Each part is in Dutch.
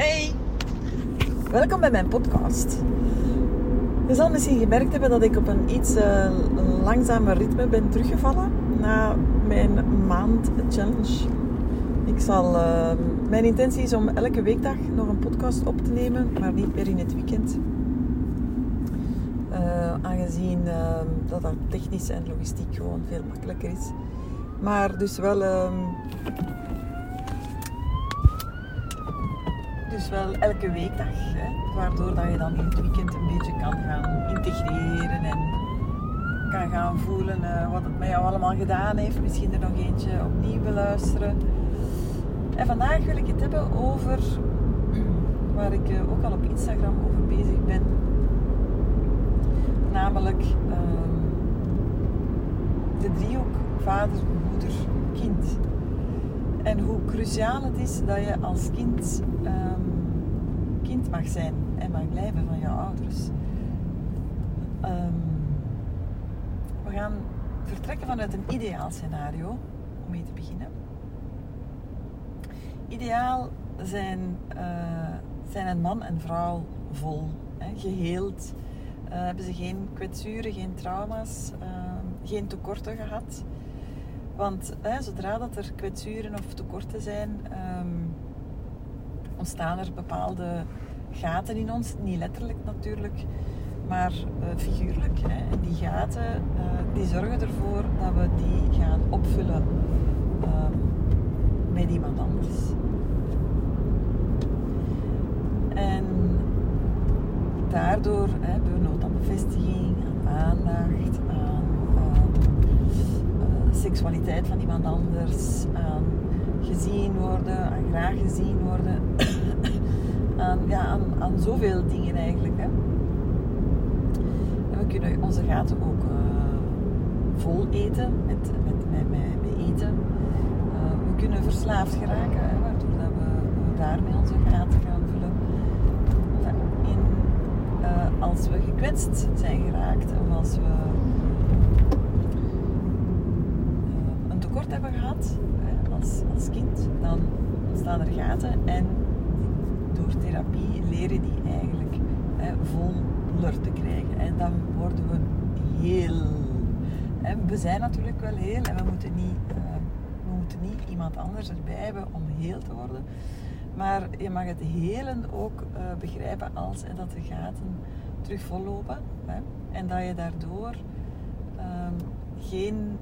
Hey, welkom bij mijn podcast. Je zal misschien gemerkt hebben dat ik op een iets uh, langzamer ritme ben teruggevallen na mijn maand challenge. Ik zal, uh, mijn intentie is om elke weekdag nog een podcast op te nemen, maar niet meer in het weekend. Uh, aangezien dat dat technisch en logistiek gewoon veel makkelijker is. Maar dus wel dus wel elke weekdag. Hè, waardoor dat je dan in het weekend een beetje kan gaan integreren en kan gaan voelen uh, wat het met jou allemaal gedaan heeft. Misschien er nog eentje opnieuw beluisteren. En vandaag wil ik het hebben over waar ik uh, ook al op Instagram over bezig ben. Namelijk uh, de driehoek vader, moeder, kind. En hoe cruciaal het is dat je als kind um, kind mag zijn en mag blijven van jouw ouders. Um, we gaan vertrekken vanuit een ideaal scenario, om mee te beginnen. Ideaal zijn, uh, zijn een man en vrouw vol, hè, geheeld. Uh, hebben ze geen kwetsuren, geen trauma's, uh, geen tekorten gehad. Want zodra dat er kwetsuren of tekorten zijn, um, ontstaan er bepaalde gaten in ons. Niet letterlijk natuurlijk, maar uh, figuurlijk. Hè. En die gaten uh, die zorgen ervoor dat we die gaan opvullen um, met iemand anders. En daardoor hebben we nood aan bevestiging, aan aandacht, aan seksualiteit van iemand anders, aan gezien worden, aan graag gezien worden, aan, ja, aan, aan zoveel dingen eigenlijk. Hè. En we kunnen onze gaten ook uh, vol eten met, met, met, eten. Uh, we kunnen verslaafd geraken, waardoor dat we daarmee onze gaten gaan vullen. In, uh, als we gekwetst zijn geraakt of als we tekort hebben gehad als, kind, dan ontstaan er gaten en door therapie leren die eigenlijk hè, voller te krijgen. En dan worden we heel. We zijn natuurlijk wel heel en we moeten niet, uh, we moeten niet iemand anders erbij hebben om heel te worden. Maar je mag het helen ook uh, begrijpen als en dat de gaten terug vollopen. Hè, en dat je daardoor um, geen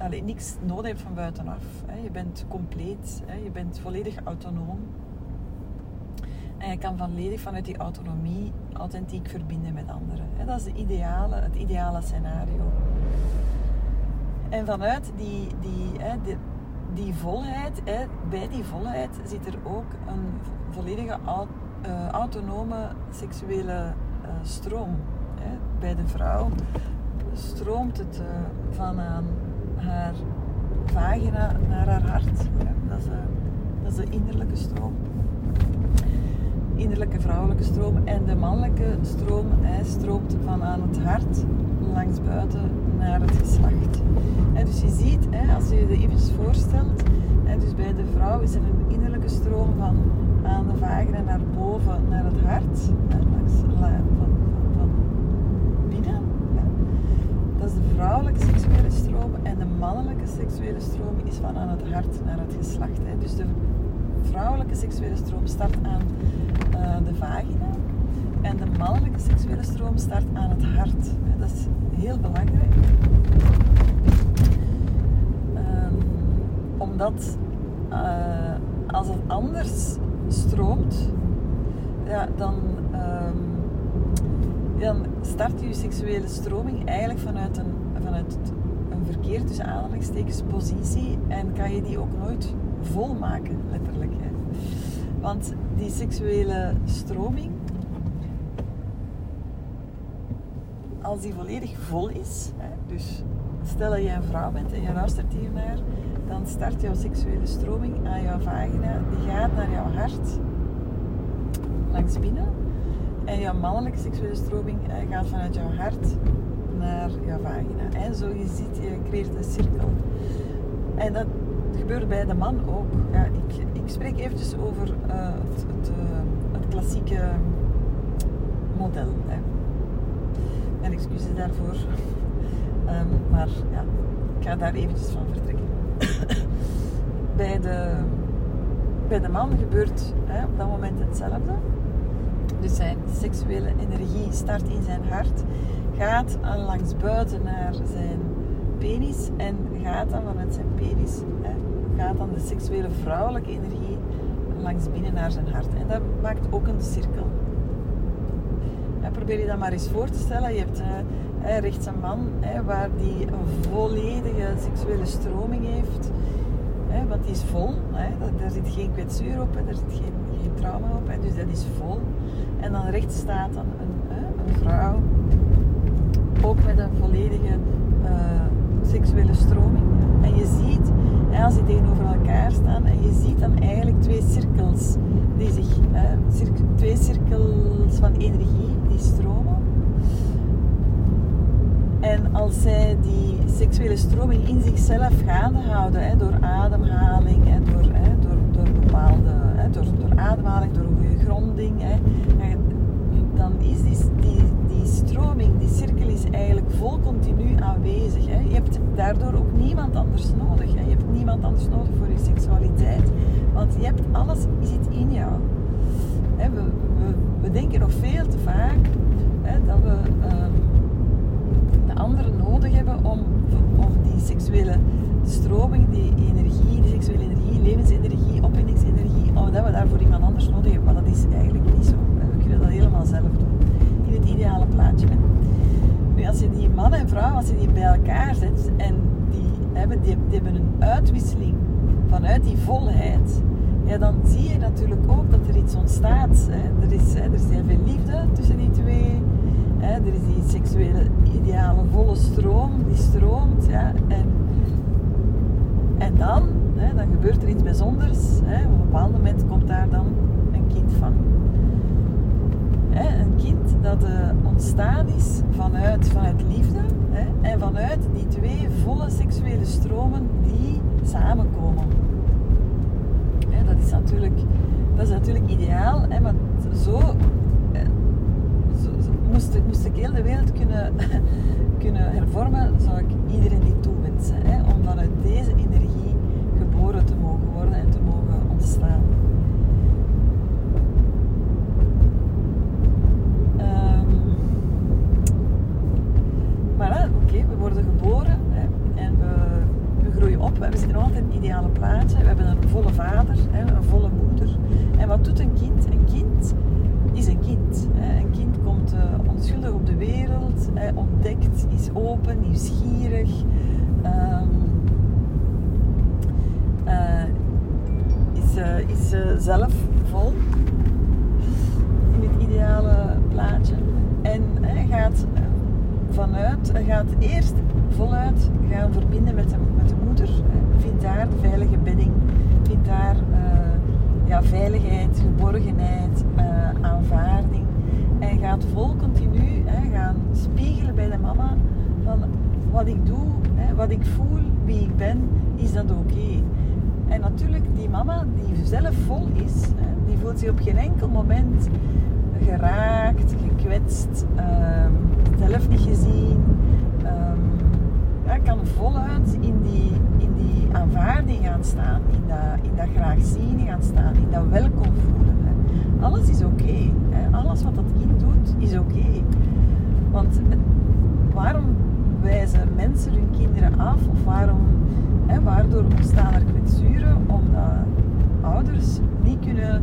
allee, niks nodig hebt van buitenaf. Hè. Je bent compleet, hè. je bent volledig autonoom. En je kan volledig vanuit die autonomie authentiek verbinden met anderen. Hè. Dat is de ideale, het ideale scenario. En vanuit die, die, die, die volheid, bij die volheid zit er ook een volledige uh, autonome seksuele uh, stroom. Bij de vrouw stroomt het uh, van aan haar vagina naar haar hart. Dat, is, uh, dat is de innerlijke stroom. Innerlijke vrouwelijke stroom. En de mannelijke stroom stroomt van aan het hart langs buiten naar het geslacht. En dus je ziet, als je je even voorstelt, en dus bij de vrouw is er een innerlijke stroom van aan de vagina naar boven naar het hart, langs, van, van binnen. Dat is de vrouwelijke stroom en de mannelijke seksuele stroom is van aan het hart naar het geslacht. Hè. Dus de vrouwelijke seksuele stroom start aan uh, de vagina en de mannelijke seksuele stroom start aan het hart. Dat is heel belangrijk. Um, omdat uh, als het anders stroomt, ja, dan, um, dan start je seksuele stroming eigenlijk vanuit een, vanuit verkeerd tussen aanhalingstekens positie en kan je die ook nooit volmaken, letterlijk. Hè. Want die seksuele stroming, als die volledig vol is, hè, dus stel dat je een vrouw bent en je luistert hiernaar, dan start jouw seksuele stroming aan jouw vagina, die gaat naar jouw hart, langs binnen. En jouw mannelijke seksuele stroming gaat vanuit jouw hart naar jouw vagina. En zo je ziet, je creëert een cirkel. En dat gebeurt bij de man ook. Ja, ik, ik spreek eventjes over uh, het, het, uh, het, klassieke model. Hè. En excuses daarvoor. Um, maar ja, ik ga daar eventjes van vertrekken. bij, de, bij de man gebeurt hè, op dat moment hetzelfde. Dus zijn seksuele energie start in zijn hart, gaat langs buiten naar zijn penis en gaat dan vanuit zijn penis, gaat dan de seksuele vrouwelijke energie langs binnen naar zijn hart. En dat maakt ook een cirkel. En probeer je dat maar eens voor te stellen. Je hebt uh, rechts een man waar die een volledige seksuele stroming heeft. Hè, want die is vol. Daar zit geen kwetsuur op, hè. daar zit geen, geen trauma op. Hè. Dus dat is vol. En dan rechts staat dan een vrouw. Ook met een volledige uh, seksuele stroming. En je ziet, als die tegenover elkaar staan, en je ziet dan eigenlijk twee cirkels die zich, twee cirkels van energie die stromen. En als zij die seksuele stroming in zichzelf gaande houden, hè, door ademhaling, hè, door, hè, door, door bepaalde, hè, door, door ademhaling, door een gronding, hè, dan is die, die, die stroming, die cirkel is eigenlijk vol continu aanwezig. Hè. Je hebt daardoor ook niemand anders nodig. Je hebt niemand anders nodig voor je seksualiteit. Want je hebt alles zit in jou. Hè, we, we, denken nog veel te vaak dat we um, de anderen nodig hebben om, die seksuele stroming, die energie, die seksuele energie, levensenergie, opwindingsenergie, dat we daarvoor iemand anders nodig hebben is eigenlijk niet zo. We kunnen dat helemaal zelf doen. In het ideale plaatje. Nu, als je die man en vrouw, als je die bij elkaar zet en die hebben, die, hebben een uitwisseling vanuit die volheid, ja, dan zie je natuurlijk ook dat er iets ontstaat. Er, is, er is heel veel liefde tussen die twee. Er is die seksuele ideale volle stroom, die stroomt. Ja. En, en dan, dan gebeurt er iets bijzonders. Op een bepaald moment komt daar dan een kind van. Hè, een kind dat uh, ontstaan is vanuit, vanuit liefde hè, en vanuit die twee volle seksuele stromen die samenkomen. Dat, is natuurlijk, dat is natuurlijk ideaal, hè, maar zo, eh, zo, zo moest, moest, ik heel de wereld kunnen, kunnen hervormen, zou ik iedereen die toewensen. Om vanuit deze energie geboren te mogen worden en te mogen ontstaan. oké, we worden geboren hè, en we, we, groeien op. We zitten altijd in het ideale plaatje. We hebben een volle vader, hè, een volle moeder. En wat doet een kind? Een kind is een kind. Hè. Een kind komt uh, onschuldig op de wereld, hè, ontdekt, is open, nieuwsgierig. Um, uh, is, uh, is zelf vol in het ideale plaatje. En gaat vanuit, gaat eerst voluit gaan verbinden met de, met de moeder. Vindt daar de veilige bedding, vindt daar uh, ja, veiligheid, geborgenheid, uh, aanvaarding. En gaat vol continu hè, gaan spiegelen bij de mama van wat ik doe, hè, wat ik voel, wie ik ben, is dat oké. Okay? En natuurlijk, die mama die zelf vol is, hè, die voelt zich op geen enkel moment geraakt, gekwetst, um, zelf niet gezien. Um, kan voluit in die, in die aanvaarding gaan staan, in dat, in dat graag zien gaan staan, in dat welkom voelen. Alles is oké. Alles wat dat kind doet, is oké. Want waarom wijzen mensen hun kinderen af of waarom, waardoor ontstaan er kwetsuren? Omdat ouders niet kunnen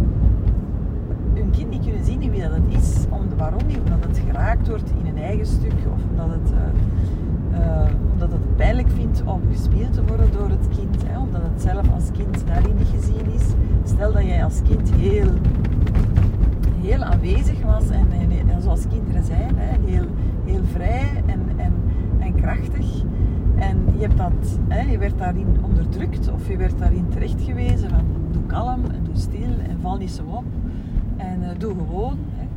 hun kind niet kunnen zien wie dat het is. Om, waarom niet? Omdat het geraakt wordt in een eigen stuk of omdat het, uh, uh, omdat het pijnlijk vindt om gespeeld te worden door het kind. Hè, omdat het zelf als kind daarin niet gezien is. Stel dat jij als kind heel, heel aanwezig was en, en, en zoals kinderen zijn, hè, heel, heel vrij en, en, en krachtig. En je, hebt dat, hè, je werd daarin onderdrukt of je werd daarin terecht gewezen van doe kalm en doe stil en val niet zo op en uh, doe gewoon, hè,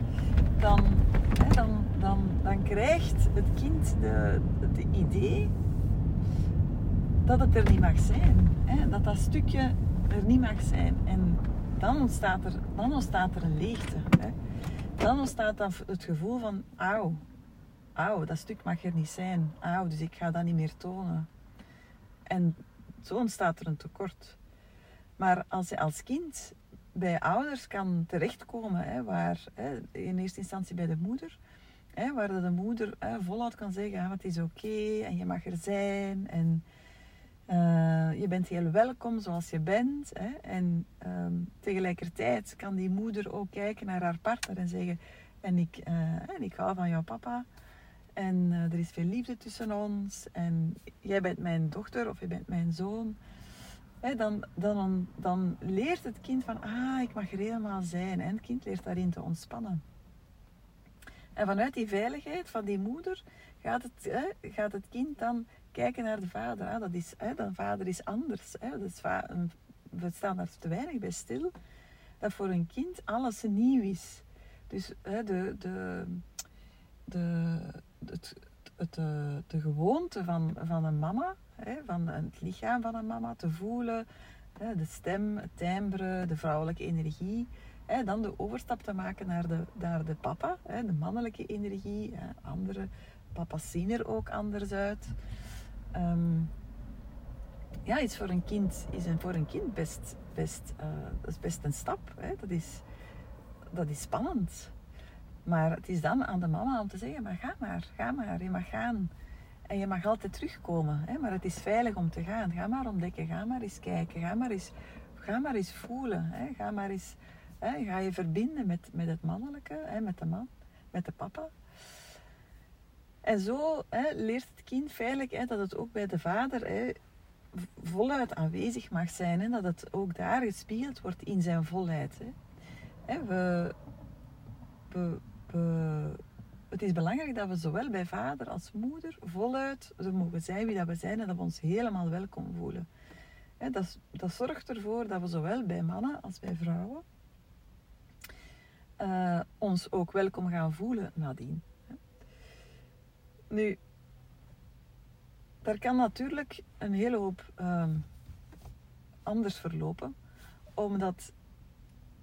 dan, hè, dan, dan, dan krijgt het kind de, het idee dat het er niet mag zijn. Hè, dat dat stukje er niet mag zijn. En dan ontstaat er, dan ontstaat er een leegte. Hè. Dan ontstaat dan het gevoel van, auw, auw, dat stuk mag er niet zijn. Auw, dus ik ga dat niet meer tonen. En zo ontstaat er een tekort. Maar als je als kind bij ouders kan terechtkomen, hè, waar hè, in eerste instantie bij de moeder, hè, waar de moeder hè, voluit kan zeggen, ah, het is oké en je mag er zijn en uh, je bent heel welkom zoals je bent. Hè, en um, tegelijkertijd kan die moeder ook kijken naar haar partner en zeggen, en ik, uh, en ik hou van jouw papa. En uh, er is veel liefde tussen ons. En jij bent mijn dochter of je bent mijn zoon dan, dan, dan leert het kind van, ah, ik mag er helemaal zijn. En het kind leert daarin te ontspannen. En vanuit die veiligheid van die moeder gaat het, gaat het kind dan kijken naar de vader. Ah, dat is, hè, de vader is anders. Hè. We staan daar te weinig bij stil. Dat voor een kind alles nieuw is. Dus hè, de, de, de, het, het, de, de gewoonte van, van een mama van het lichaam van een mama te voelen, de stem, het timbre, de vrouwelijke energie. dan de overstap te maken naar de, de papa, de mannelijke energie. Andere papa's zien er ook anders uit. Ehm, ja, iets voor een kind is een, voor een kind best, best, dat is best een stap. Hè. Dat, is, dat is spannend. Maar het is dan aan de mama om te zeggen, maar ga maar, ga maar, je mag gaan. En je mag altijd terugkomen, hè? maar het is veilig om te gaan. Ga maar ontdekken, ga maar eens kijken, ga maar eens, ga maar eens voelen. Hè? Ga maar eens, hè? ga je verbinden met, met het mannelijke, hè? met de man, met de papa. En zo hè, leert het kind veilig hè, dat het ook bij de vader hè, voluit aanwezig mag zijn. En dat het ook daar gespiegeld wordt in zijn volheid. Hè. We, we het is belangrijk dat we zowel bij vader als moeder voluit mogen zijn wie dat we zijn en dat we ons helemaal welkom voelen. dat, dat, zorgt ervoor dat we zowel bij mannen als bij vrouwen uh, ons ook welkom gaan voelen nadien. Nu, daar kan natuurlijk een hele hoop uh, anders verlopen, omdat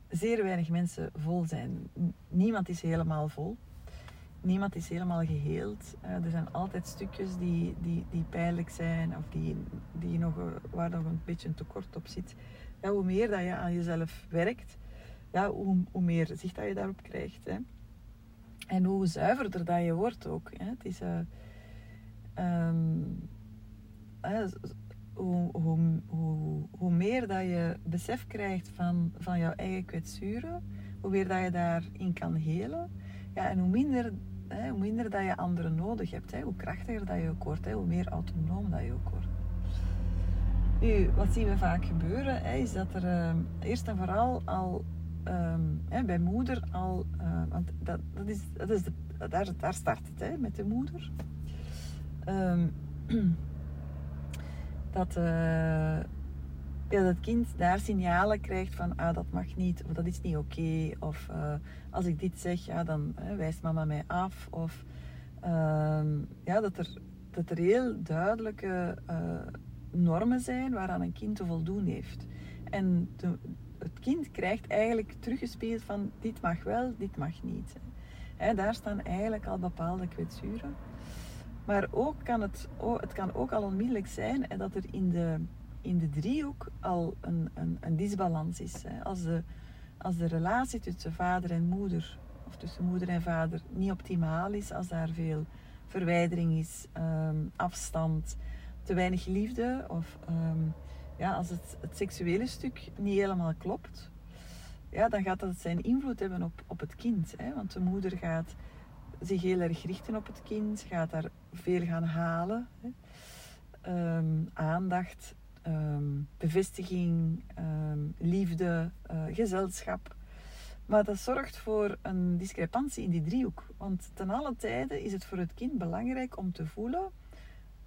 zeer weinig mensen vol zijn. Niemand is helemaal vol niemand is helemaal geheeld. Uh, er zijn altijd stukjes die, die, die pijnlijk zijn of die, die nog, waar nog een beetje een tekort op zit. Hoe meer dat je aan jezelf werkt, ja, hoe, hoe meer zicht dat je daarop krijgt. Hè. En hoe zuiverder dat je wordt ook. Hè. Het is, uh, um, hoe, hoe, hoe, meer dat je besef krijgt van, van jouw eigen kwetsuren, hoe meer dat je daarin kan helen. Ja, en hoe minder hè, hoe minder dat je anderen nodig hebt, hè, hoe krachtiger dat je ook wordt, hè, hoe meer autonoom dat je ook wordt. Nu, wat zien we vaak gebeuren, hè, is dat er uh, eerst en vooral al um, hè, bij moeder al, uh, want dat, dat is, dat is de, daar, daar start het hè, met de moeder. Um, dat, uh, ja, dat kind daar signalen krijgt van ah, dat mag niet of dat is niet oké. of uh, als ik dit zeg, ja, dan wijst mama mij af. Of uh, ja, dat, er, dat er heel duidelijke uh, normen zijn waaraan een kind te voldoen heeft. En het kind krijgt eigenlijk teruggespeeld van dit mag wel, dit mag niet. Daar staan eigenlijk al bepaalde kwetsuren. Maar ook kan het, het kan ook al onmiddellijk zijn dat er in de in de driehoek al een, een, een disbalans is. Als, de, als de relatie tussen vader en moeder, of tussen moeder en vader, niet optimaal is, als daar veel verwijdering is, ehm, afstand, te weinig liefde, of ehm, ja, als het, het seksuele stuk niet helemaal klopt, ja, dan gaat dat zijn invloed hebben op, op het kind. Want de moeder gaat zich heel erg richten op het kind, gaat daar veel gaan halen. Hè. Ehm, aandacht, um, bevestiging, ehm, liefde, uh, gezelschap. Maar dat zorgt voor een discrepantie in die driehoek. Want ten alle tijde is het voor het kind belangrijk om te voelen: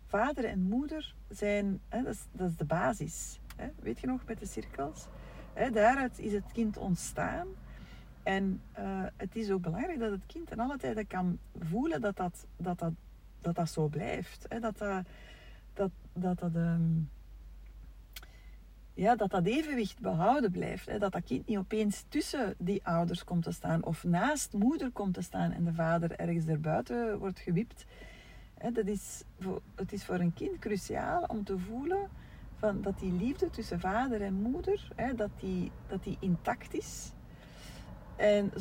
vader en moeder zijn, hè, dat, is, dat, is, de basis. Hè. Weet je nog met de cirkels? Daaruit is het kind ontstaan. En uh, het is ook belangrijk dat het kind ten alle tijde kan voelen dat dat, dat, dat, dat, zo blijft. Hè. Dat dat, dat, dat, um, ja, dat dat evenwicht behouden blijft. Hè, dat dat kind niet opeens tussen die ouders komt te staan of naast moeder komt te staan en de vader ergens erbuiten wordt gewipt. Hè, dat is voor, het is voor een kind cruciaal om te voelen van, dat die liefde tussen vader en moeder, hè, dat, die, dat die intact is. En,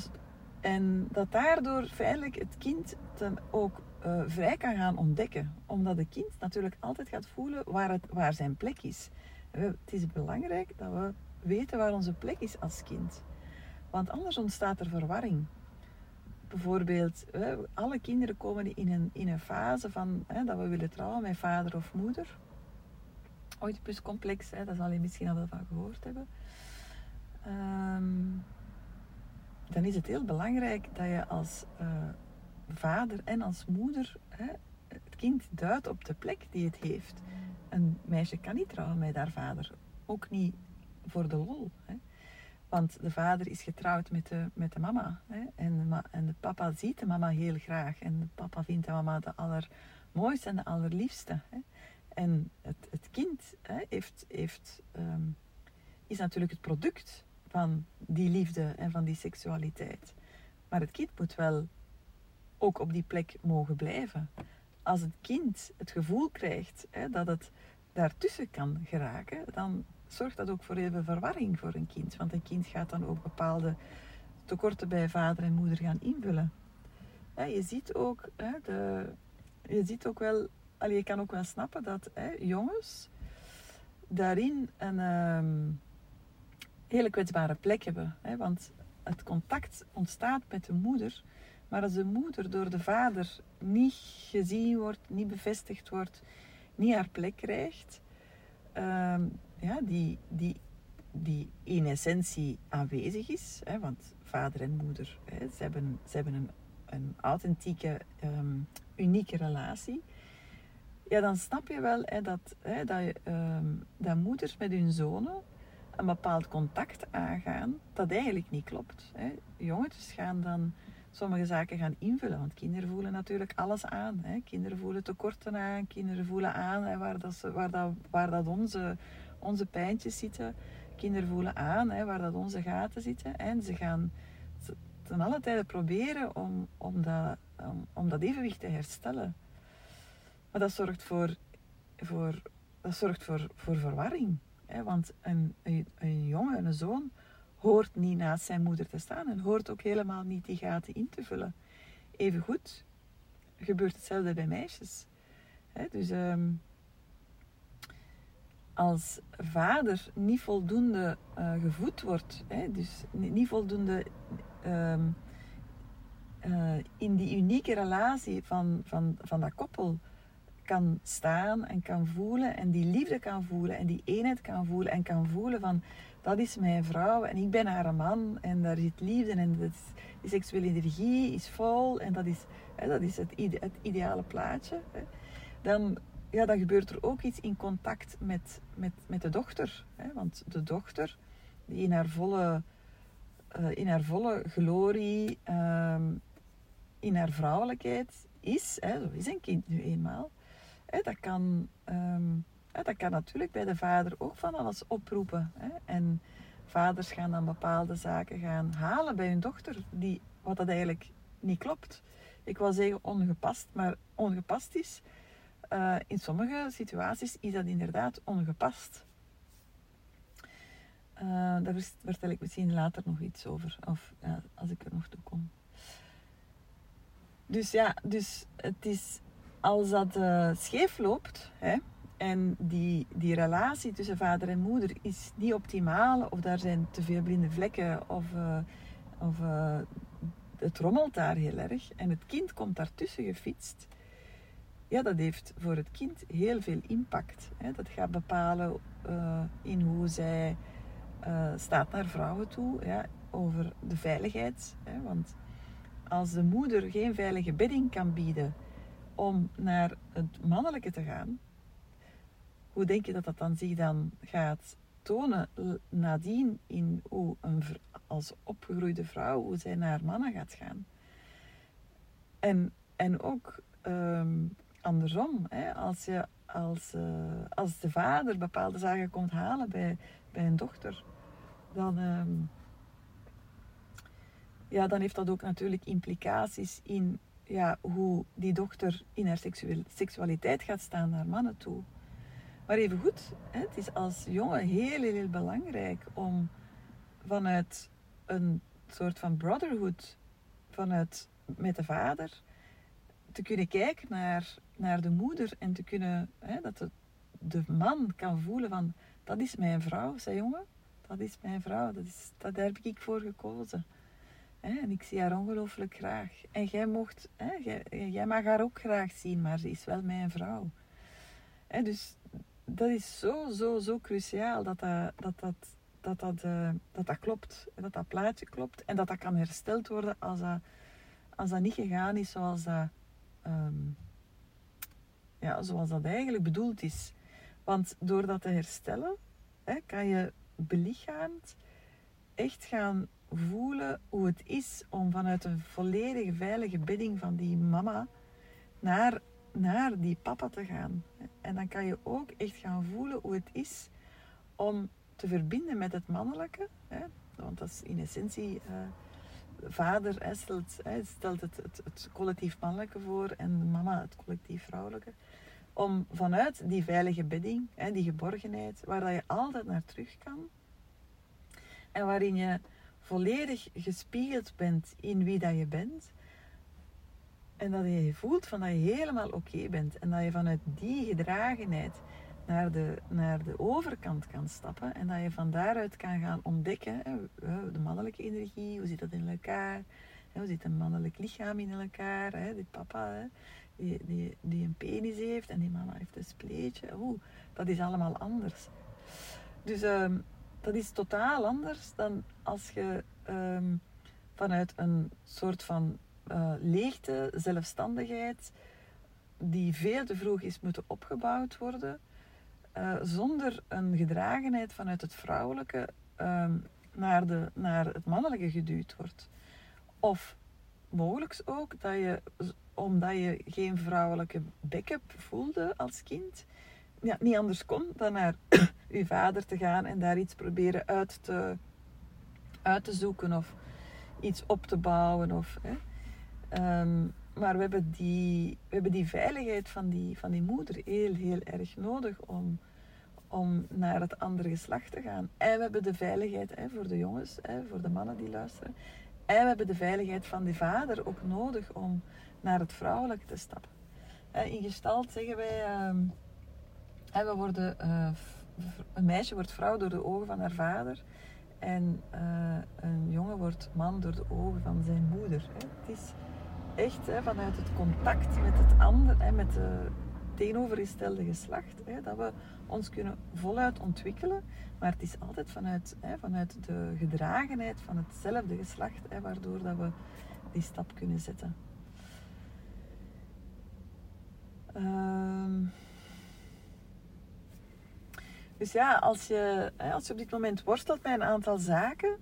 en dat daardoor feitelijk het kind dan ook uh, vrij kan gaan ontdekken. Omdat het kind natuurlijk altijd gaat voelen waar, waar zijn plek is. Het is belangrijk dat we weten waar onze plek is als kind. Want anders ontstaat er verwarring. Bijvoorbeeld, alle kinderen komen in een, in een fase van dat we willen trouwen met vader of moeder. Oedipuscomplex, hè, daar zal je misschien al wel van gehoord hebben. Um, dan is het heel belangrijk dat je als uh, vader en als moeder hè, het kind duidt op de plek die het heeft. Een meisje kan niet trouwen met haar vader. Ook niet voor de lol. Hè. Want de vader is getrouwd met de, met de mama. Hè. En, de, en de papa ziet de mama heel graag. En de papa vindt de mama de allermooiste en de allerliefste. Hè. En het, het kind hè, heeft, heeft, um, is natuurlijk het product van die liefde en van die seksualiteit. Maar het kind moet wel ook op die plek mogen blijven. Als het kind het gevoel krijgt hè, dat het daartussen kan geraken, dan zorgt dat ook voor even verwarring voor een kind. Want een kind gaat dan ook bepaalde tekorten bij vader en moeder gaan invullen. je ziet ook, hè, de, je ziet ook wel, allee, je kan ook wel snappen dat hè, jongens daarin een um, hele kwetsbare plek hebben. Hè, want het contact ontstaat met de moeder, maar als de moeder door de vader niet gezien wordt, niet bevestigd wordt, niet haar plek krijgt, ehm, ja, die, die, die in essentie aanwezig is. Hè, want vader en moeder, hè, ze hebben, ze hebben een, een authentieke, um, unieke relatie. Ja, dan snap je wel hè, dat, dat, je, um, dat moeders met hun zonen een bepaald contact aangaan dat eigenlijk niet klopt. Hè. Jongetjes gaan dan sommige zaken gaan invullen. Want kinderen voelen natuurlijk alles aan. Hè. Kinderen voelen tekorten aan, kinderen voelen aan waar, dat ze, waar, dat, waar dat onze, onze pijntjes zitten. Kinderen voelen aan hè, waar dat onze gaten zitten. En ze gaan ten alle tijde proberen om, om, dat, om, om dat evenwicht te herstellen. Maar dat zorgt voor, voor, dat zorgt voor, voor verwarring. Want een, een, jongen, een zoon, hoort niet naast zijn moeder te staan en hoort ook helemaal niet die gaten in te vullen. Evengoed gebeurt hetzelfde bij meisjes. dus um, als vader niet voldoende uh, gevoed wordt, dus niet voldoende um, uh, in die unieke relatie van, van, van dat koppel kan staan en kan voelen en die liefde kan voelen en die eenheid kan voelen en kan voelen van dat is mijn vrouw en ik ben haar man en daar zit liefde en dat is, die seksuele energie is vol en dat is, hè, dat is het, het ideale plaatje. Hè. Dan, ja, dan gebeurt er ook iets in contact met, met, met de dochter. Hè. Want de dochter, die in haar volle, uh, in haar volle glorie, uh, in haar vrouwelijkheid is, hè, zo is een kind nu eenmaal, dat kan... Um, dat kan natuurlijk bij de vader ook van alles oproepen. En vaders gaan dan bepaalde zaken gaan halen bij hun dochter, die, wat dat eigenlijk niet klopt. Ik wil zeggen ongepast, maar ongepast is. Uh, in sommige situaties is dat inderdaad ongepast. Uh, daar vertel ik misschien later nog iets over, of als ik er nog toe kom. Dus ja, dus het is als dat uh, scheef loopt, hè, en die, die relatie tussen vader en moeder is niet optimaal, of daar zijn te veel blinde vlekken, of, uh, of uh, het rommelt daar heel erg. En het kind komt daartussen gefietst. Ja, dat heeft voor het kind heel veel impact. Hè. Dat gaat bepalen in hoe zij staat naar vrouwen toe, ja, over de veiligheid. Hè. Want als de moeder geen veilige bedding kan bieden om naar het mannelijke te gaan, hoe denk je dat dat dan zich dan gaat tonen nadien in hoe een, als opgegroeide vrouw, hoe zij naar mannen gaat gaan? En, en ook um, andersom, hè, als je als, eh, als de vader bepaalde zaken komt halen bij, bij een dochter, dan, ehm, ja, dan heeft dat ook natuurlijk implicaties in ja, hoe die dochter in haar seksualiteit gaat staan naar mannen toe. Maar even goed, het is als jongen heel, heel, belangrijk om vanuit een soort van brotherhood, vanuit met de vader, te kunnen kijken naar, naar de moeder en te kunnen, hè, dat de, de man kan voelen van, dat is mijn vrouw, zei jongen, dat is mijn vrouw, dat is, dat, daar heb ik voor gekozen. En ik zie haar ongelooflijk graag. En jij, mocht, jij, jij, mag haar ook graag zien, maar ze is wel mijn vrouw. Dus dat is zo, zo, zo cruciaal dat dat, dat, dat, dat, dat, uh, dat, klopt. Dat dat plaatje klopt. En dat dat kan hersteld worden als dat, als dat niet gegaan is zoals dat, um, ja, zoals dat eigenlijk bedoeld is. Want door dat te herstellen, kan je belichaamd echt gaan voelen hoe het is om vanuit een volledige veilige bedding van die mama naar, naar die papa te gaan. En dan kan je ook echt gaan voelen hoe het is om te verbinden met het mannelijke. Hè? Want dat is in essentie, uh, vader stelt, hè, stelt het, het, collectief mannelijke voor en mama het collectief vrouwelijke. Om vanuit die veilige bedding, hè, die geborgenheid, waar dat je altijd naar terug kan. En waarin je volledig gespiegeld bent in wie dat je bent. En dat je voelt van dat je helemaal oké bent. En dat je vanuit die gedragenheid naar de, naar de overkant kan stappen. En dat je van daaruit kan gaan ontdekken hè, de mannelijke energie, hoe zit dat in elkaar? Hoe zit een mannelijk lichaam in elkaar? Hè? Die papa hè, die, die, die een penis heeft en die mama heeft een spleetje. Oeh, dat is allemaal anders. Dus uh, dat is totaal anders dan als je um, vanuit een soort van uh, leegte, zelfstandigheid, die veel te vroeg is moeten opgebouwd worden, uh, zonder een gedragenheid vanuit het vrouwelijke um, naar, de, naar het mannelijke geduwd wordt. Of mogelijk ook dat je, omdat je geen vrouwelijke backup voelde als kind, ja, niet anders kon dan naar uw vader te gaan en daar iets proberen uit te, uit te zoeken of iets op te bouwen. Of, hè. Um, maar we hebben, die, we hebben die veiligheid van die, van die moeder heel, heel erg nodig om, om naar het andere geslacht te gaan. En we hebben de veiligheid hè, voor de jongens, hè, voor de mannen die luisteren. En we hebben de veiligheid van die vader ook nodig om naar het vrouwelijke te stappen. In gestalt zeggen wij, um, we worden, uh, een meisje wordt vrouw door de ogen van haar vader. En uh, een jongen wordt man door de ogen van zijn moeder. Hè. Het is echt hè, vanuit het contact met het ander, met de tegenovergestelde geslacht, hè, dat we ons kunnen voluit ontwikkelen. Maar het is altijd vanuit, hè, vanuit de gedragenheid van hetzelfde geslacht, hè, waardoor dat we die stap kunnen zetten. Um, dus ja, als je, als je op dit moment worstelt met een aantal zaken,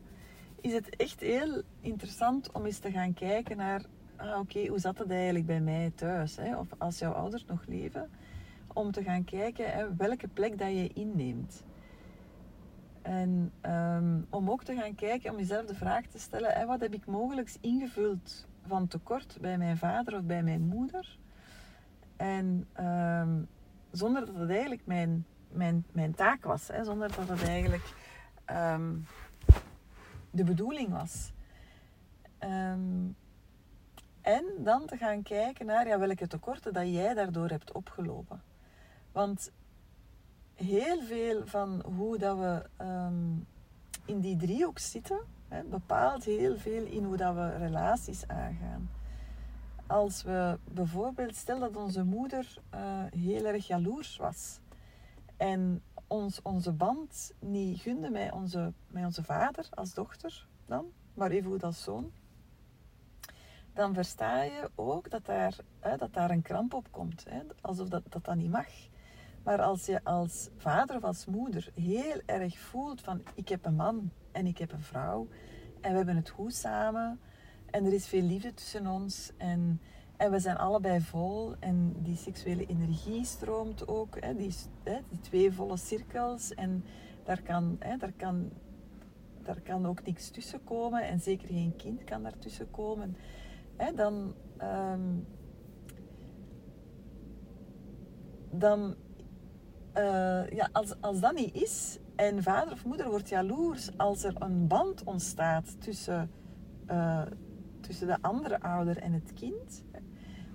is het echt heel interessant om eens te gaan kijken naar, ah, oké, hoe zat het eigenlijk bij mij thuis? Hè? Of als jouw ouders nog leven, om te gaan kijken hè, welke plek dat je inneemt. En um, om ook te gaan kijken, om jezelf de vraag te stellen, hè, wat heb ik mogelijk ingevuld van tekort bij mijn vader of bij mijn moeder? En um, zonder dat het eigenlijk mijn mijn, mijn taak was. Hè, zonder dat het eigenlijk um, de bedoeling was. Um, en dan te gaan kijken naar ja, welke tekorten dat jij daardoor hebt opgelopen. Want heel veel van hoe dat we um, in die driehoek zitten, hè, bepaalt heel veel in hoe dat we relaties aangaan. Als we bijvoorbeeld, stel dat onze moeder uh, heel erg jaloers was en ons, onze band niet gunde met onze, met onze vader als dochter dan, maar even goed als zoon, dan versta je ook dat daar, hè, dat daar een kramp op komt. Hè, alsof dat, dat dat niet mag. Maar als je als vader of als moeder heel erg voelt van ik heb een man en ik heb een vrouw en we hebben het goed samen en er is veel liefde tussen ons en, En we zijn allebei vol en die seksuele energie stroomt ook. Hè, die, hè, die twee volle cirkels. En daar kan, hè, daar, kan, daar kan ook niks tussen komen. En zeker geen kind kan daartussen komen. Hè, dan, um, dan uh, ja, als, als dat niet is en vader of moeder wordt jaloers als er een band ontstaat tussen, uh, tussen de andere ouder en het kind,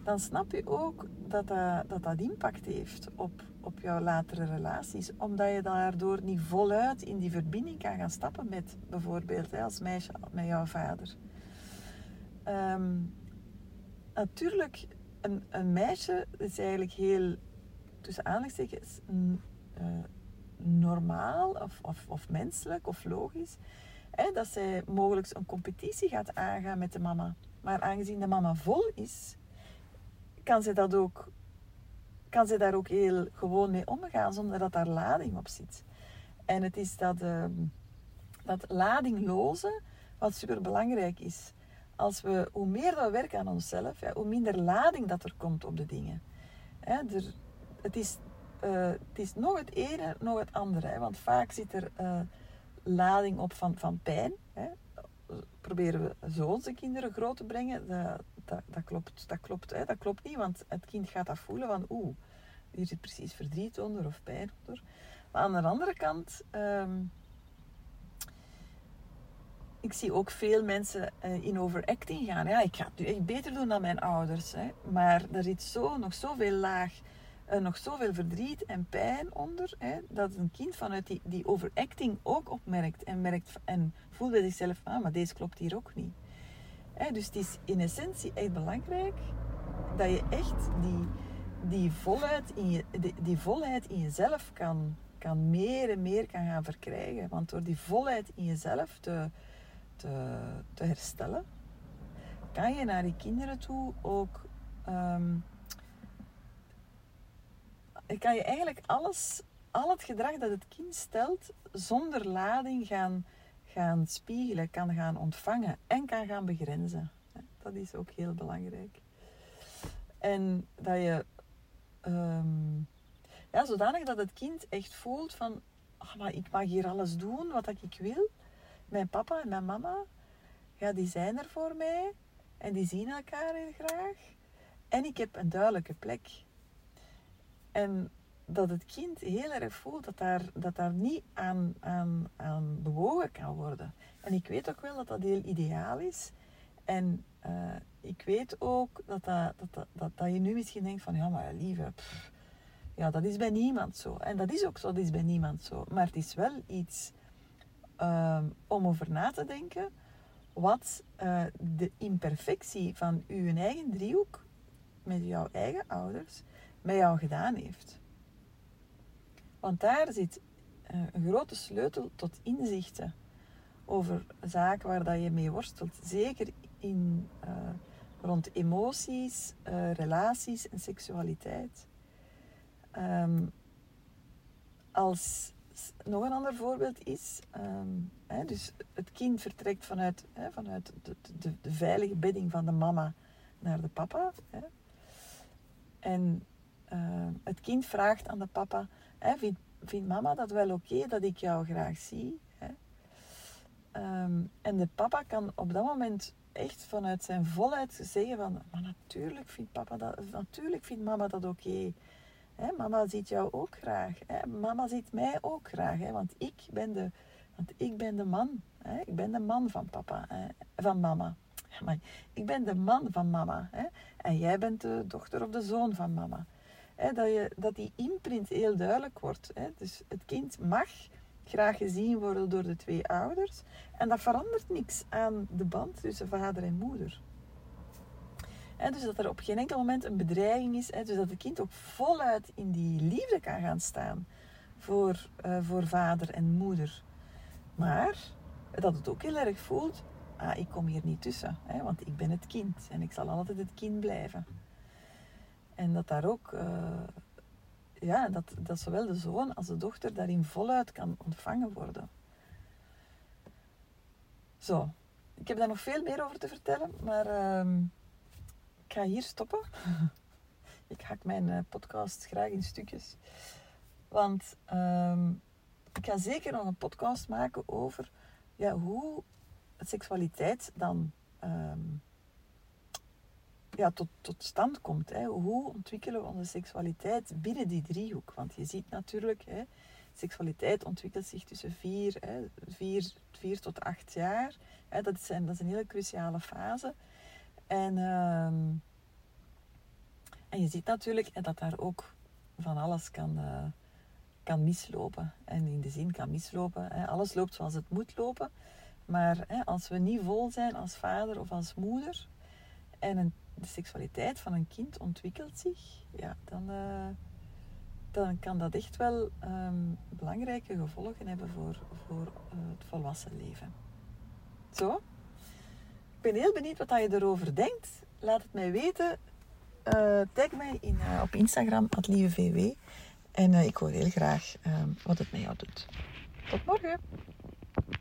dan snap je ook dat dat, dat, dat impact heeft op, op jouw latere relaties. Omdat je daardoor niet voluit in die verbinding kan gaan stappen met bijvoorbeeld als meisje met jouw vader. Um, natuurlijk, een, een meisje is eigenlijk heel, tussen aanhalingstekens, uh, normaal of, of, of menselijk of logisch. Hè, dat zij mogelijk een competitie gaat aangaan met de mama. Maar aangezien de mama vol is, kan ze, dat ook, kan ze daar ook heel gewoon mee omgaan zonder dat daar lading op zit. En het is dat, uh, dat ladingloze wat super belangrijk is. Als we, hoe meer we werken aan onszelf, ja, hoe minder lading dat er komt op de dingen. Hè, er, het, is, uh, het is nog het ene, nog het andere. Want vaak zit er uh, lading op van, van pijn. Hè. Proberen we zo onze kinderen groot te brengen. Dat, dat, klopt, dat, klopt, hè, dat klopt niet, want het kind gaat dat voelen van oeh, hier zit precies verdriet onder of pijn onder. Maar aan de andere kant, um, ik zie ook veel mensen uh, in overacting gaan. Ja, ik ga het nu echt beter doen dan mijn ouders. Hè. Maar er zit zo, nog zoveel laag, uh, nog zoveel verdriet en pijn onder, hè, dat een kind vanuit die, die overacting ook opmerkt en merkt en voelt bij zichzelf, ah, maar deze klopt hier ook niet dus het is in essentie echt belangrijk dat je echt die, die, volheid, in je, die, volheid in jezelf kan, kan meer en meer kan gaan verkrijgen. Want door die volheid in jezelf te, te, te herstellen, kan je naar die kinderen toe ook. Um, kan je eigenlijk alles, al het gedrag dat het kind stelt, zonder lading gaan gaan spiegelen, kan gaan ontvangen en kan gaan begrenzen. Dat is ook heel belangrijk. En dat je, um, ja, zodanig dat het kind echt voelt van, ach, maar ik mag hier alles doen wat ik wil. Mijn papa en mijn mama, ja, die zijn er voor mij en die zien elkaar heel graag. En ik heb een duidelijke plek. En dat het kind heel erg voelt dat daar, dat daar niet aan, aan, aan bewogen kan worden. En ik weet ook wel dat dat heel ideaal is. En uh, ik weet ook dat, dat, dat, dat, dat, je nu misschien denkt van ja, maar lieve, ja, dat is bij niemand zo. En dat is ook zo, dat is bij niemand zo. Maar het is wel iets um, om over na te denken wat uh, de imperfectie van uw eigen driehoek met jouw eigen ouders met jou gedaan heeft. Want daar zit eh, een grote sleutel tot inzichten over zaken waar dat je mee worstelt. Zeker in, uh, rond emoties, uh, relaties en seksualiteit. Um, als nog een ander voorbeeld is, um, hè, dus het kind vertrekt vanuit, hè, vanuit de, de, de, veilige bedding van de mama naar de papa. Hè. En uh, het kind vraagt aan de papa, hè, vindt, vindt mama dat wel oké dat ik jou graag zie? Um, en de papa kan op dat moment echt vanuit zijn volheid zeggen van, maar natuurlijk vindt, papa dat, natuurlijk vindt mama dat oké. Mama ziet jou ook graag. Hè? Mama ziet mij ook graag, hè? want ik ben de, want ik ben de man. Hè? Ik ben de man van papa, hè? van mama. Maar ik ben de man van mama. Hè? En jij bent de dochter of de zoon van mama dat, je, dat die imprint heel duidelijk wordt. Dus het kind mag graag gezien worden door de twee ouders. En dat verandert niks aan de band tussen vader en moeder. dus dat er op geen enkel moment een bedreiging is. dus dat het kind ook voluit in die liefde kan gaan staan voor, uh, voor vader en moeder. Maar dat het ook heel erg voelt, ah, ik kom hier niet tussen. want ik ben het kind en ik zal altijd het kind blijven. En dat daar ook, uh, ja, dat, dat zowel de zoon als de dochter daarin voluit kan ontvangen worden. Zo, ik heb daar nog veel meer over te vertellen, maar uh, ik ga hier stoppen. ik hak mijn uh, podcast graag in stukjes. Want ehm, ik ga zeker nog een podcast maken over ja, hoe seksualiteit dan ehm, ja, tot, tot stand komt. Hè. Hoe ontwikkelen we onze seksualiteit binnen die driehoek? Want je ziet natuurlijk, hè, seksualiteit ontwikkelt zich tussen vier, tot acht jaar. Hè. Dat, is een, dat hele cruciale fase. En, ehm, en je ziet natuurlijk dat daar ook van alles kan, uh, kan mislopen. En in de zin kan mislopen. Hè. Alles loopt zoals het moet lopen. Maar hè, als we niet vol zijn als vader of als moeder en een, de seksualiteit van een kind ontwikkelt zich, ja, dan, uh, dan kan dat echt wel um, belangrijke gevolgen hebben voor, voor uh, het volwassen leven. Zo? Ik ben heel benieuwd wat je erover denkt. Laat het mij weten. Uh, tag mij in, op Instagram, lievevw. En ik hoor heel graag um, wat het met jou doet. Tot morgen!